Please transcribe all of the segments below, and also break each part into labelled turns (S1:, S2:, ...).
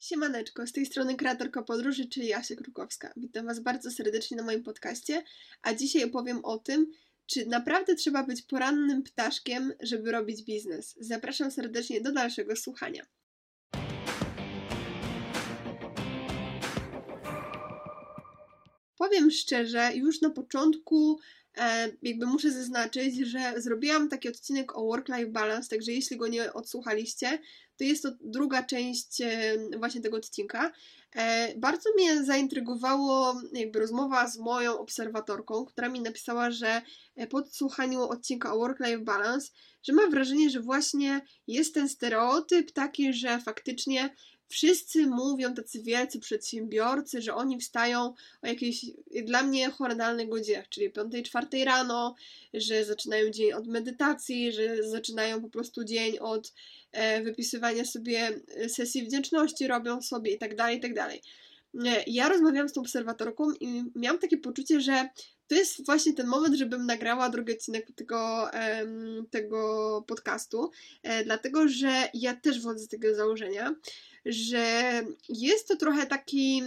S1: Siemaneczko, z tej strony kreatorka podróży, czyli Jasia Krukowska. Witam Was bardzo serdecznie na moim podcaście, a dzisiaj opowiem o tym, czy naprawdę trzeba być porannym ptaszkiem, żeby robić biznes. Zapraszam serdecznie do dalszego słuchania. Powiem szczerze, już na początku jakby muszę zaznaczyć, że zrobiłam taki odcinek o work-life balance, także jeśli go nie odsłuchaliście, to jest to druga część e, właśnie tego odcinka. E, bardzo mnie zaintrygowało jakby rozmowa z moją obserwatorką, która mi napisała, że po słuchaniu odcinka o work-life balance, że ma wrażenie, że właśnie jest ten stereotyp taki, że faktycznie wszyscy mówią, tacy wielcy przedsiębiorcy, że oni wstają o jakiejś, dla mnie, horrendalnych godzinach, czyli 5-4 rano, że zaczynają dzień od medytacji, że zaczynają po prostu dzień od e, wypisywania sobie sesji wdzięczności, robią sobie i tak dalej, i tak dalej. E, ja rozmawiałam z tą obserwatorką i miałam takie poczucie, że to jest właśnie ten moment, żebym nagrała drugi odcinek tego, tego podcastu, e, dlatego że ja też wchodzę z tego założenia, że jest to trochę taki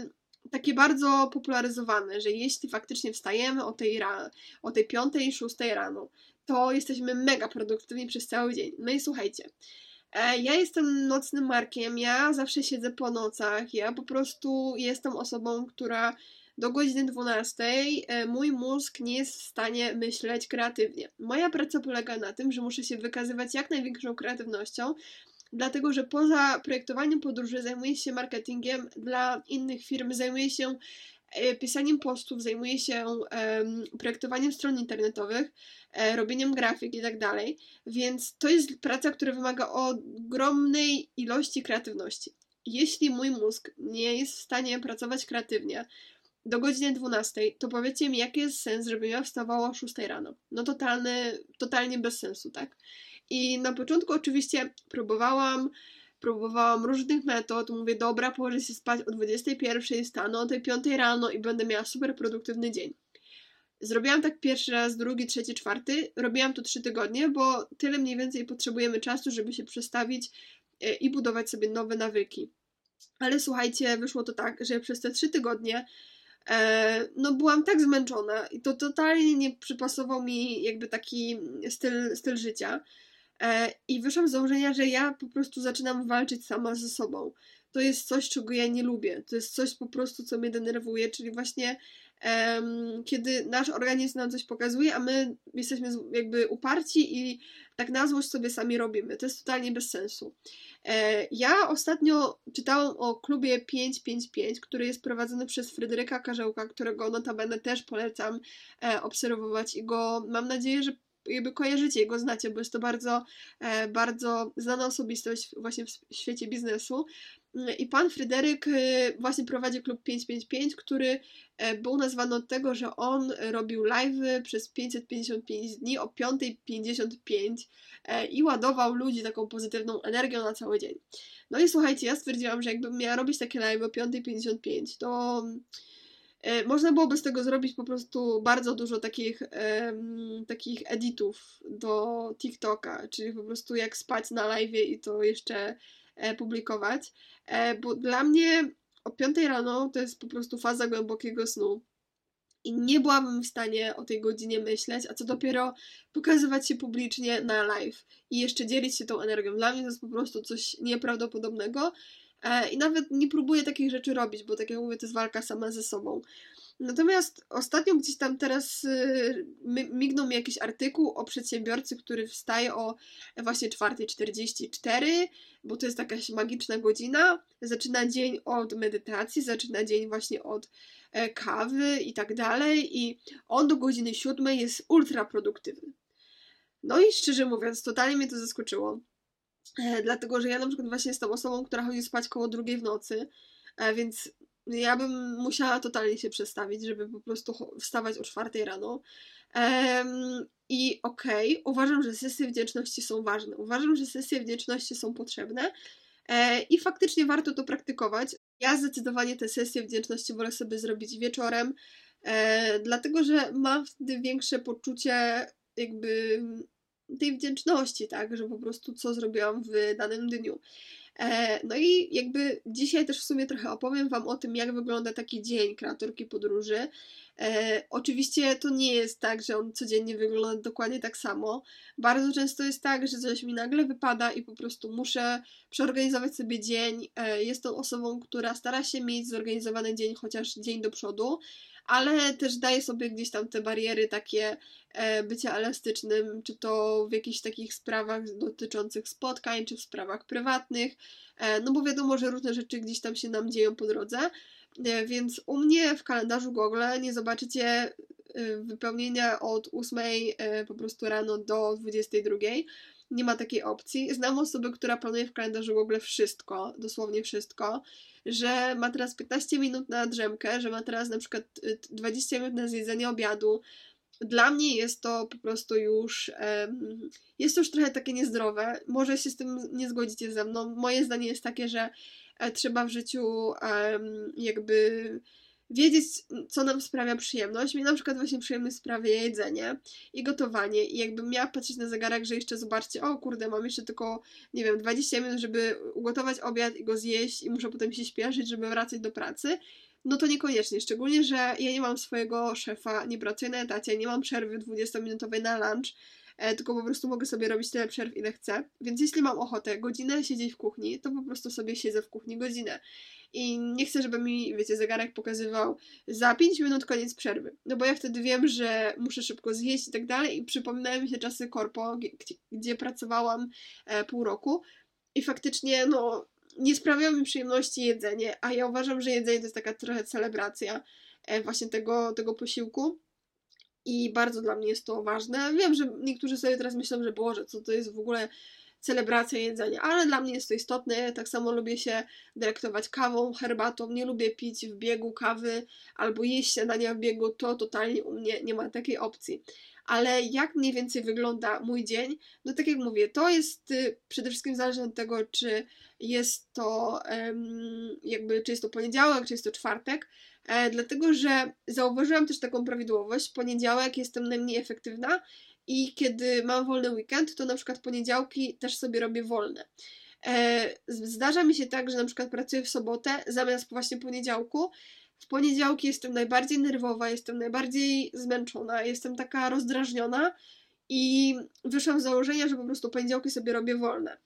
S1: takie bardzo popularyzowane, że jeśli faktycznie wstajemy o tej, o tej 5, 6 rano, to jesteśmy mega produktywni przez cały dzień. No i słuchajcie, e, ja jestem nocnym markiem, ja zawsze siedzę po nocach, ja po prostu jestem osobą, która do godziny 12 e, mój mózg nie jest w stanie myśleć kreatywnie. Moja praca polega na tym, że muszę się wykazywać jak największą kreatywnością, dlatego że poza projektowaniem podróży zajmuję się marketingiem dla innych firm, zajmuję się e, pisaniem postów, zajmuję się um, projektowaniem stron internetowych, e, robieniem grafik i tak dalej, więc to jest praca, która wymaga ogromnej ilości kreatywności. Jeśli mój mózg nie jest w stanie pracować kreatywnie do godziny 12, to powiedzcie mi, jaki jest sens, żeby ja wstawała o 6 rano? No totalny, totalnie bez sensu, tak? I na początku oczywiście próbowałam, próbowałam różnych metod. Mówię, dobra, położę się spać o 21, stanę o tej 5 rano i będę miała super produktywny dzień. Zrobiłam tak pierwszy raz, drugi, trzeci, czwarty. Robiłam to trzy tygodnie, bo tyle mniej więcej potrzebujemy czasu, żeby się przestawić e, i budować sobie nowe nawyki. Ale słuchajcie, wyszło to tak, że przez te trzy tygodnie no byłam tak zmęczona i to totalnie nie przypasował mi jakby taki styl, styl życia, E, I wyszłam z założenia, że ja po prostu zaczynam walczyć sama ze sobą. To jest coś, czego ja nie lubię. To jest coś po prostu, co mnie denerwuje, czyli właśnie kiedy nasz organizm nam coś pokazuje, a my jesteśmy jakby uparci i tak na złość sobie sami robimy. To jest totalnie bez sensu. E, ja ostatnio czytałam o klubie 555, który jest prowadzony przez Fryderyka Karzełka, którego notabene też polecam e, obserwować i go mam nadzieję, że jakby kojarzycie jego, znacie, bo jest to bardzo, e, bardzo znana osobistość właśnie w świecie biznesu. I pan Fryderyk e, właśnie prowadzi klub 555, który e, był nazwany od tego, że on robił live przez 555 dni o 5.55 i ładował ludzi taką pozytywną energią na cały dzień. No i słuchajcie, ja stwierdziłam, że jakbym miała robić takie live o 5.55, to E, można byłoby z tego zrobić po prostu bardzo dużo takich, um, takich editów do TikToka, czyli po prostu jak spać na live i to jeszcze e, publikować. E, bo dla mnie o 5 rano to jest po prostu faza głębokiego snu. I nie byłabym w stanie o tej godzinie myśleć, a co dopiero pokazywać się publicznie na live i jeszcze dzielić się tą energią. Dla mnie to jest po prostu coś nieprawdopodobnego. E, I nawet nie próbuję takich rzeczy robić, bo tak jak mówię, to jest walka sama ze sobą. Natomiast ostatnio gdzieś tam teraz y, mignął mi jakiś artykuł o przedsiębiorcy, który wstaje o właśnie 4.44, bo to jest jakaś magiczna godzina. Zaczyna dzień od medytacji, zaczyna dzień właśnie od e, kawy i tak dalej. I on do godziny 7 jest ultra produktywny. No i szczerze mówiąc, totalnie mnie to zaskoczyło. E, dlatego, że ja na przykład właśnie jestem osobą, która chodzi spać koło drugiej w nocy, e, więc ja bym musiała totalnie się przestawić, żeby po prostu wstawać o czwartej rano. I okej, okay, uważam, że sesje wdzięczności są ważne. Uważam, że sesje wdzięczności są potrzebne. E, I faktycznie warto to praktykować. Ja zdecydowanie te sesje wdzięczności wolę sobie zrobić wieczorem, dlatego że mam wtedy większe poczucie jakby tej wdzięczności, tak, że po prostu co zrobiłam w danym dniu. E, no i jakby dzisiaj też w sumie trochę opowiem Wam o tym, jak wygląda taki dzień kreatorki podróży. E, oczywiście to nie jest tak, że on codziennie wygląda dokładnie tak samo. Bardzo często jest tak, że coś mi nagle wypada i po prostu muszę przeorganizować sobie dzień. E, osobą, która stara się mieć zorganizowany dzień chociaż dzień do przodu, ale też daje sobie gdzieś tam te bariery takie e, bycia elastycznym, czy to w jakichś takich sprawach dotyczących spotkań, czy w sprawach prywatnych, e, no bo wiadomo, że różne rzeczy gdzieś tam się nam dzieją po drodze, więc u mnie w kalendarzu Google nie zobaczycie wypełnienia od 8 po prostu rano do 22. Nie ma takiej opcji. Znam osobę, która planuje w kalendarzu Google wszystko, dosłownie wszystko że ma teraz 15 minut na drzemkę, że ma teraz na przykład 20 y, minut na zjedzenie obiadu. Dla mnie jest to po prostu już jest to już trochę takie niezdrowe. Może się z tym nie zgodzicie ze mną. Moje zdanie jest takie, że e, trzeba w życiu jakby wiedzieć, co nam sprawia przyjemność. Mi na przykład właśnie przyjemność sprawia jedzenie i gotowanie i jakbym miała patrzeć na zegarek, że jeszcze zobaczcie, o kurde, mam jeszcze tylko, nie wiem, 20 minut, żeby ugotować obiad i go zjeść i muszę potem się śpieszyć, żeby wracać do pracy, no to niekoniecznie, szczególnie, że ja nie mam swojego szefa, nie pracuję na etacie, nie mam przerwy 20-minutowej na lunch, e, tylko po prostu mogę sobie robić tyle przerw, ile chcę. Więc jeśli mam ochotę godzinę siedzieć w kuchni, to po prostu sobie siedzę w kuchni godzinę i nie chcę, żeby mi, wiecie, zegarek pokazywał za 5 minut koniec przerwy. No bo ja wtedy wiem, że muszę szybko zjeść i tak dalej i przypominają mi się czasy korpo, gdzie, gdzie pracowałam e, pół roku i faktycznie, no, nie sprawiało mi przyjemności jedzenie, a ja uważam, że jedzenie to jest taka trochę celebracja e, właśnie tego, tego posiłku. I bardzo dla mnie jest to ważne. Wiem, że niektórzy sobie teraz myślą, że Boże, co to jest w ogóle celebracja jedzenia, ale dla mnie jest to istotne. Tak samo lubię się delektować kawą, herbatą, nie lubię pić w biegu kawy albo jeść śniadania w biegu, to totalnie u mnie nie ma takiej opcji. Ale jak mniej więcej wygląda mój dzień? No tak jak mówię, to jest y, przede wszystkim zależne od tego, czy jest to jakby, czy jest to poniedziałek, czy jest to czwartek, e, dlatego że zauważyłam też taką prawidłowość. Poniedziałek jestem najmniej efektywna, i kiedy mam wolny weekend, to na przykład poniedziałki też sobie robię wolne. E, zdarza mi się tak, że na przykład pracuję w sobotę zamiast właśnie poniedziałku. W poniedziałki jestem najbardziej nerwowa, jestem najbardziej zmęczona, jestem taka rozdrażniona i wyszłam z założenia, że po prostu poniedziałki sobie robię wolne.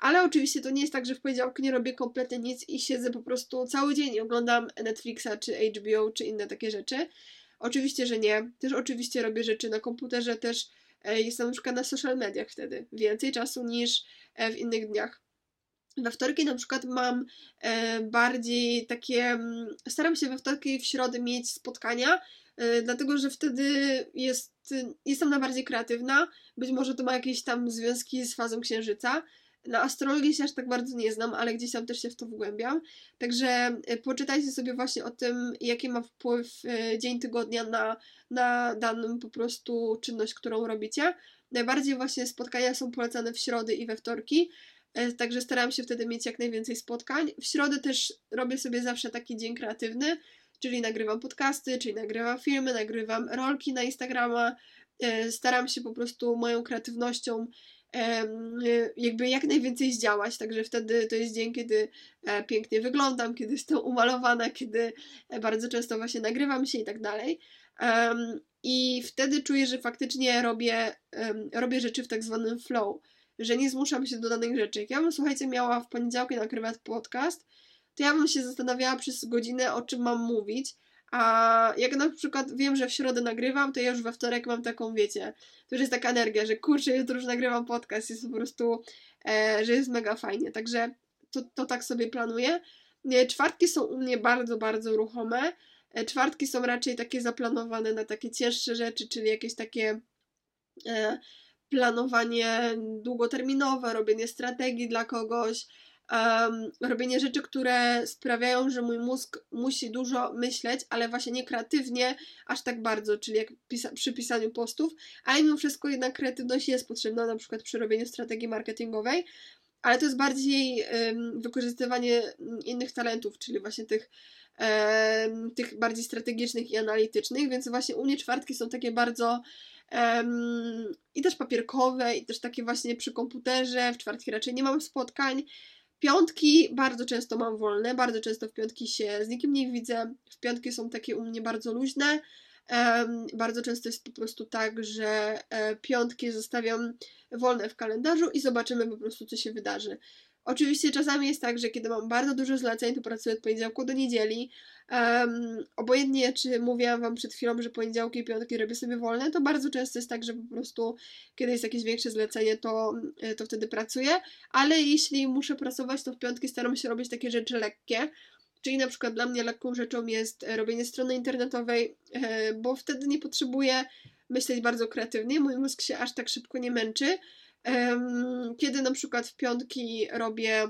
S1: Ale oczywiście to nie jest tak, że w poniedziałki nie robię kompletnie nic i siedzę po prostu cały dzień i oglądam Netflixa, czy HBO, czy inne takie rzeczy. Oczywiście, że nie. Też oczywiście robię rzeczy na komputerze, też E, jestem na przykład na social mediach wtedy więcej czasu niż e, w innych dniach. We wtorki na przykład mam e, bardziej takie, mm, staram się we wtorki w środę mieć spotkania, dlatego że wtedy jest, jestem najbardziej kreatywna. Być może to ma jakieś tam związki z fazą księżyca, na astrologii się aż tak bardzo nie znam, ale gdzieś tam też się w to wgłębiam. Także e, poczytajcie sobie właśnie o tym, jaki ma wpływ e, dzień tygodnia na, na daną po prostu czynność, którą robicie. Najbardziej właśnie spotkania są polecane w środy i we wtorki. E, także staram się wtedy mieć jak najwięcej spotkań. W środę też robię sobie zawsze taki dzień kreatywny, czyli nagrywam podcasty, czyli nagrywam filmy, nagrywam rolki na Instagrama. Staram się po prostu moją kreatywnością jakby jak najwięcej zdziałać, także wtedy to jest dzień, kiedy e, pięknie wyglądam, kiedy jestem umalowana, kiedy e, bardzo często właśnie nagrywam się i tak dalej. I wtedy czuję, że faktycznie robię, robię rzeczy w tak zwanym flow, że nie zmuszam się do danych rzeczy. Jak ja bym, słuchajcie, miała w poniedziałek nagrywać podcast, to ja bym się zastanawiała przez godzinę, o czym mam mówić, a jak na przykład wiem, że w środę nagrywam, to ja już we wtorek mam taką, wiecie, to już jest taka energia, że kurczę, jutro już nagrywam podcast, jest po prostu, e, że jest mega fajnie. Także to, to tak sobie planuję. Czwartki są u mnie bardzo, bardzo ruchome. E, czwartki są raczej takie zaplanowane na takie cięższe rzeczy, czyli jakieś takie e, planowanie długoterminowe, robienie strategii dla kogoś, um, robienie rzeczy, które sprawiają, że mój mózg musi dużo myśleć, ale właśnie nie kreatywnie aż tak bardzo, czyli jak pisa- przy pisaniu postów, ale mimo wszystko jednak kreatywność jest potrzebna, na przykład przy robieniu strategii marketingowej, ale to jest bardziej um, wykorzystywanie innych talentów, czyli właśnie tych tych bardziej strategicznych i analitycznych, więc właśnie u mnie czwartki są takie bardzo um, i też papierkowe, i też takie właśnie przy komputerze. W czwartki raczej nie mam spotkań, Piątki bardzo często mam wolne, bardzo często w piątki się z nikim nie widzę. W piątki są takie u mnie bardzo luźne. Um, bardzo często jest po prostu tak, że e, piątki zostawiam wolne w kalendarzu i zobaczymy po prostu, co się wydarzy. Oczywiście czasami jest tak, że kiedy mam bardzo dużo zleceń, to pracuję od poniedziałku do niedzieli. Um, obojętnie, czy mówiłam Wam przed chwilą, że poniedziałki i piątki robię sobie wolne, to bardzo często jest tak, że po prostu kiedy jest jakieś większe zlecenie, to, e, to wtedy pracuję. Ale jeśli muszę pracować, to w piątki staram się robić takie rzeczy lekkie. Czyli na przykład dla mnie lekką rzeczą jest e, robienie strony internetowej, e, bo wtedy nie potrzebuję myśleć bardzo kreatywnie, mój mózg się aż tak szybko nie męczy. Kiedy na przykład w piątki robię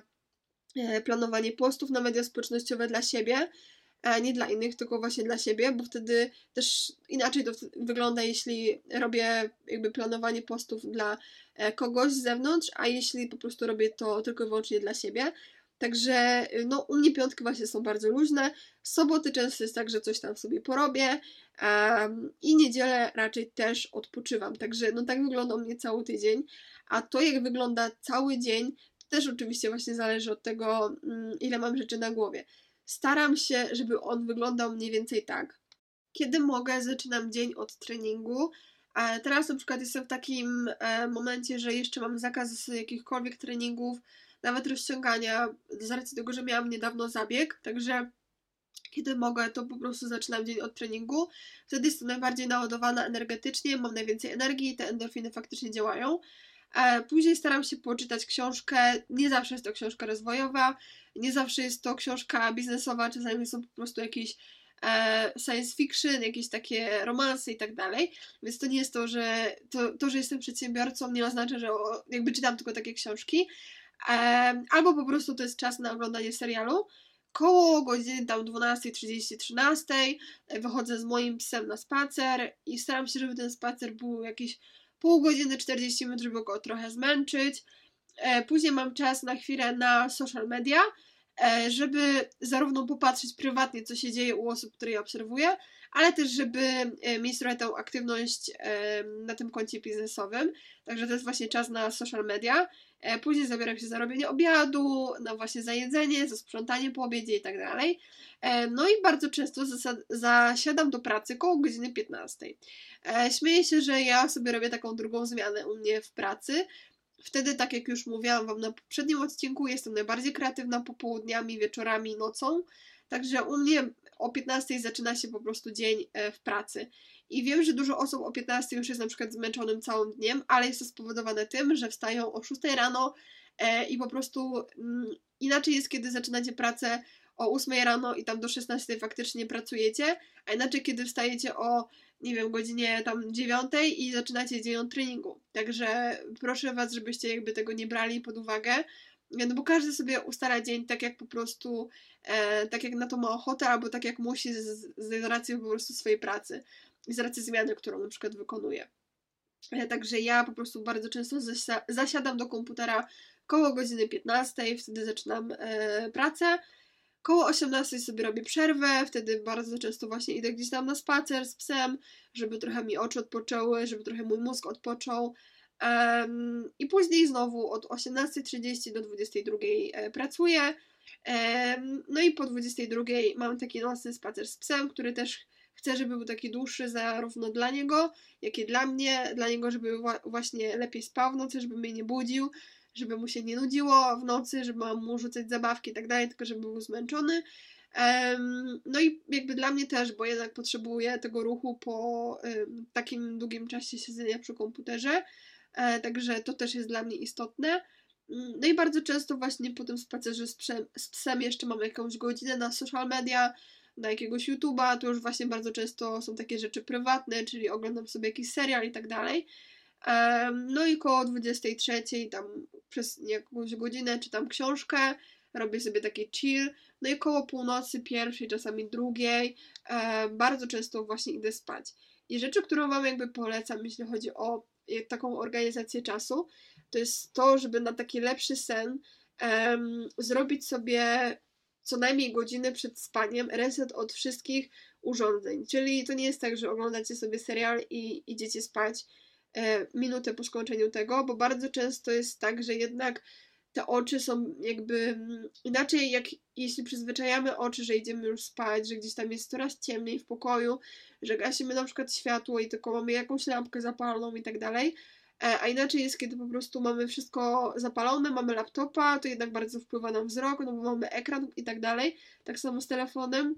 S1: e, planowanie postów na media społecznościowe dla siebie, nie dla innych, tylko właśnie dla siebie, bo wtedy też inaczej to wygląda, jeśli robię jakby planowanie postów dla kogoś z zewnątrz, a jeśli po prostu robię to tylko i wyłącznie dla siebie. Także y, no, u mnie piątki właśnie są bardzo luźne. Soboty często jest tak, że coś tam sobie porobię. Um, I niedzielę raczej też odpoczywam. Także no tak wygląda u mnie cały tydzień. A to jak wygląda cały dzień, to też oczywiście właśnie zależy od tego, um, ile mam rzeczy na głowie. Staram się, żeby on wyglądał mniej więcej tak. Kiedy mogę, zaczynam dzień od treningu. A teraz na przykład jestem w takim e, momencie, że jeszcze mam zakaz jakichkolwiek treningów nawet rozciągania, z racji tego, że miałam niedawno zabieg, także kiedy mogę, to po prostu zaczynam dzień od treningu. Wtedy jestem najbardziej naładowana energetycznie, mam najwięcej energii, te endorfiny faktycznie działają. E, później staram się poczytać książkę. Nie zawsze jest to książka rozwojowa, nie zawsze jest to książka biznesowa, czasami są po prostu jakieś e, science fiction, jakieś takie romanse i tak dalej. Więc to nie jest to, że to, to, że jestem przedsiębiorcą, nie oznacza, że jakby czytam tylko takie książki albo po prostu to jest czas na oglądanie serialu. Koło godziny tam 12.30, 13 wychodzę z moim psem na spacer i staram się, żeby ten spacer był jakieś pół godziny, 40 minut, żeby go trochę zmęczyć. E, później mam czas na chwilę na social media, e, żeby zarówno popatrzeć prywatnie, co się dzieje u osób, które obserwuję, ale też, żeby e, mieć trochę tą aktywność na tym koncie biznesowym. Także to jest właśnie czas na social media. E, później zabieram się za robienie obiadu, na właśnie za jedzenie, za sprzątanie po obiedzie i tak dalej. E, no i bardzo często zasiadam do pracy koło godziny 15. E, śmieję się, że ja sobie robię taką drugą zmianę u mnie w pracy. Wtedy, tak jak już mówiłam Wam na poprzednim odcinku, jestem najbardziej kreatywna popołudniami, wieczorami, nocą. Także u mnie o 15 zaczyna się po prostu dzień w pracy. I wiem, że dużo osób o 15 już jest na przykład zmęczonym całym dniem, ale jest to spowodowane tym, że wstają o 6 rano e, i po prostu mm, inaczej jest, kiedy zaczynacie pracę o 8 rano i tam do 16 faktycznie pracujecie, a inaczej, kiedy wstajecie o, nie wiem, godzinie tam 9 i zaczynacie dzień od treningu. Także proszę Was, żebyście jakby tego nie brali pod uwagę, no bo każdy sobie ustala dzień tak, jak po prostu, e, tak jak na to ma ochotę, albo tak jak musi z, z racji po prostu swojej pracy z racji zmiany, którą na przykład wykonuję. E, także ja po prostu bardzo często zasiadam do komputera koło godziny 15, wtedy zaczynam e, pracę. Koło 18 sobie robię przerwę, wtedy bardzo często właśnie idę gdzieś tam na spacer z psem, żeby trochę mi oczy odpoczęły, żeby trochę mój mózg odpoczął. I później znowu od 18.30 do 22.00 e, pracuję. No i po 22.00 mam taki nocny spacer z psem, który też Chcę, żeby był taki dłuższy zarówno dla niego, jak i dla mnie. Dla niego, żeby właśnie lepiej spał w nocy, żeby mnie nie budził, żeby mu się nie nudziło w nocy, żeby mam mu rzucać zabawki i tak dalej, tylko żeby był zmęczony. No i jakby dla mnie też, bo jednak potrzebuję tego ruchu po takim długim czasie siedzenia przy komputerze, także to też jest dla mnie istotne. Mm, no i bardzo często właśnie po tym spacerze z psem, z psem jeszcze mam jakąś godzinę na social media, na jakiegoś YouTube'a, to już właśnie bardzo często są takie rzeczy prywatne, czyli oglądam sobie jakiś serial i tak dalej. No i koło 23 tam przez jakąś godzinę czytam książkę, robię sobie taki chill. No i koło północy, pierwszej, czasami drugiej, bardzo często właśnie idę spać. I rzeczy, którą Wam jakby polecam, jeśli chodzi o taką organizację czasu, to jest to, żeby na taki lepszy sen um, zrobić sobie co najmniej godzinę przed spaniem reset od wszystkich urządzeń. Czyli to nie jest tak, że oglądacie sobie serial i idziecie spać e, minutę po skończeniu tego, bo bardzo często jest tak, że jednak te oczy są jakby mm, inaczej, jak jeśli przyzwyczajamy oczy, że idziemy już spać, że gdzieś tam jest coraz ciemniej w pokoju, że gasimy na przykład światło i tylko mamy jakąś lampkę zapaloną i tak dalej. E, a inaczej jest, kiedy po prostu mamy wszystko zapalone, mamy laptopa, to jednak bardzo wpływa na wzrok, no bo mamy ekran i tak dalej. Tak samo z telefonem.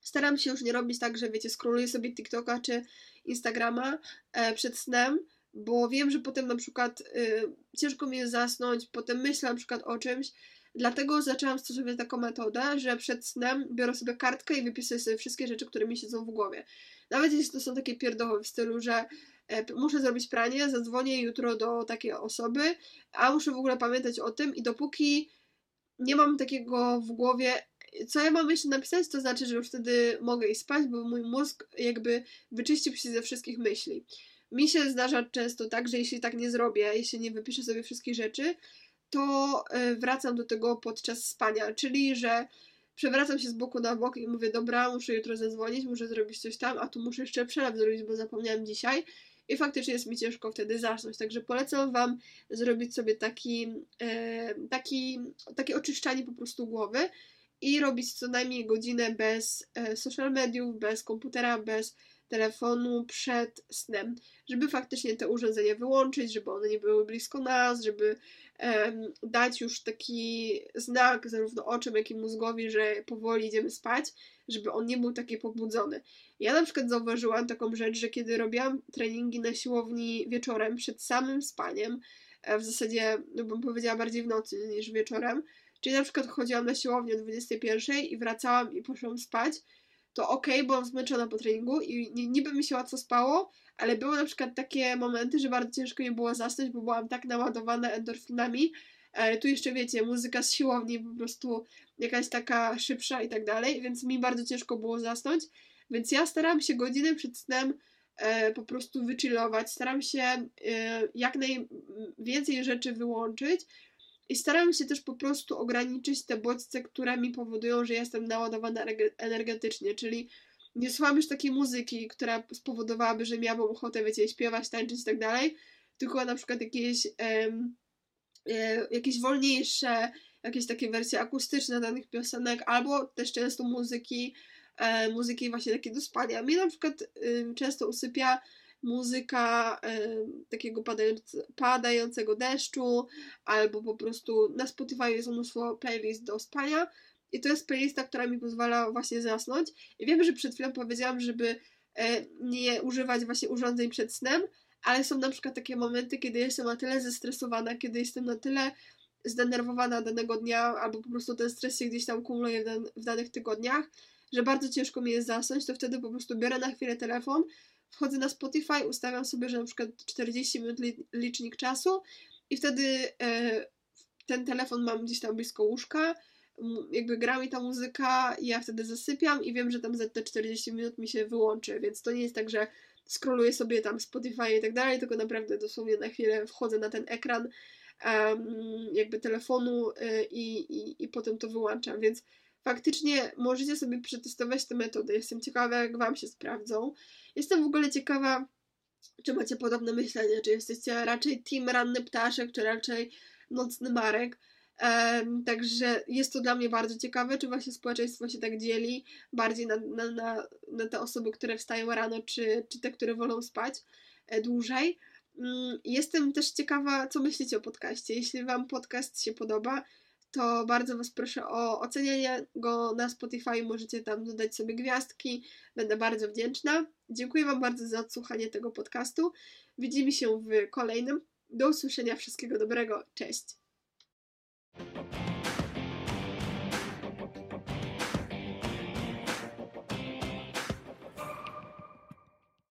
S1: Staram się już nie robić tak, że wiecie, scrolluję sobie TikToka czy Instagrama e, przed snem, bo wiem, że potem na przykład y, ciężko mi jest zasnąć, potem myślę na przykład o czymś, dlatego zaczęłam stosować taką metodę, że przed snem biorę sobie kartkę i wypisuję sobie wszystkie rzeczy, które mi siedzą w głowie. Nawet jeśli to są takie pierdoły w stylu, że e, muszę zrobić pranie, zadzwonię jutro do takiej osoby, a muszę w ogóle pamiętać o tym i dopóki nie mam takiego w głowie, co ja mam jeszcze napisać, to znaczy, że już wtedy mogę iść spać, bo mój mózg jakby wyczyścił się ze wszystkich myśli. Mi się zdarza często tak, że jeśli tak nie zrobię, jeśli nie wypiszę sobie wszystkich rzeczy, to e, wracam do tego podczas spania, czyli że przewracam się z boku na bok i mówię, dobra, muszę jutro zadzwonić, muszę zrobić coś tam, a tu muszę jeszcze przelew zrobić, bo zapomniałam dzisiaj. I faktycznie jest mi ciężko wtedy zasnąć. Także polecam Wam zrobić sobie taki, e, taki, takie oczyszczanie po prostu głowy i robić co najmniej godzinę bez e, social mediów, bez komputera, bez telefonu przed snem, żeby faktycznie te urządzenia wyłączyć, żeby one nie były blisko nas, żeby um, dać już taki znak zarówno oczom, jak i mózgowi, że powoli idziemy spać, żeby on nie był taki pobudzony. Ja na przykład zauważyłam taką rzecz, że kiedy robiłam treningi na siłowni wieczorem, przed samym spaniem, e, w zasadzie, no bym powiedziała bardziej w nocy niż wieczorem, czyli na przykład chodziłam na siłownię o 21 i wracałam i poszłam spać, to ok, byłam zmęczona po treningu i niby mi się łatwo spało, ale były na przykład takie momenty, że bardzo ciężko mi było zasnąć, bo byłam tak naładowana endorfinami. Tu jeszcze wiecie, muzyka z siłowni po prostu jakaś taka szybsza i tak dalej, więc mi bardzo ciężko było zasnąć. Więc ja staram się godzinę przed snem e, po prostu wychillować, staram się e, jak najwięcej rzeczy wyłączyć, i staram się też po prostu ograniczyć te bodźce, które mi powodują, że jestem naładowana energetycznie, czyli nie słucham już takiej muzyki, która spowodowałaby, że miałabym ochotę, wiecie, śpiewać, tańczyć i tak dalej, tylko na przykład jakieś, em, e, jakieś wolniejsze, jakieś takie wersje akustyczne danych piosenek, albo też często muzyki, e, muzyki właśnie takie do spania. Mnie na przykład e, często usypia muzyka takiego padające, padającego deszczu, albo po prostu na Spotify jest mnóstwo playlist do spania. I to jest playlista, która mi pozwala właśnie zasnąć. I wiem, że przed chwilą powiedziałam, żeby y, nie używać właśnie urządzeń przed snem, ale są na przykład takie momenty, kiedy jestem na tyle zestresowana, kiedy jestem na tyle zdenerwowana danego dnia, albo po prostu ten stres się gdzieś tam kumuluje w, dan w danych tygodniach, że bardzo ciężko mi jest zasnąć, to wtedy po prostu biorę na chwilę telefon, wchodzę na Spotify, ustawiam sobie, że na przykład 40 minut licznik czasu i wtedy e, ten telefon mam gdzieś tam blisko łóżka, jakby gra mi ta muzyka ja wtedy zasypiam i wiem, że tam za te 40 minut mi się wyłączy, więc to nie jest tak, że scrolluję sobie tam Spotify i tak dalej, tylko naprawdę dosłownie na chwilę wchodzę na ten ekran jakby telefonu y, i, i, i potem to wyłączam, więc faktycznie możecie sobie przetestować te metody. Jestem ciekawa, jak Wam się sprawdzą. Jestem w ogóle ciekawa, czy macie podobne myślenie, czy jesteście raczej team ranny ptaszek, czy raczej nocny marek. Um, także jest to dla mnie bardzo ciekawe, czy właśnie społeczeństwo się tak dzieli bardziej na, na, na, na te osoby, które wstają rano, czy, czy te, które wolą spać e, dłużej. Um, jestem też ciekawa, co myślicie o podcaście. Jeśli Wam podcast się podoba, to bardzo Was proszę o ocenianie go na Spotify. Możecie tam dodać sobie gwiazdki. Będę bardzo wdzięczna. Dziękuję Wam bardzo za odsłuchanie tego podcastu. Widzimy się w kolejnym. Do usłyszenia. Wszystkiego dobrego. Cześć.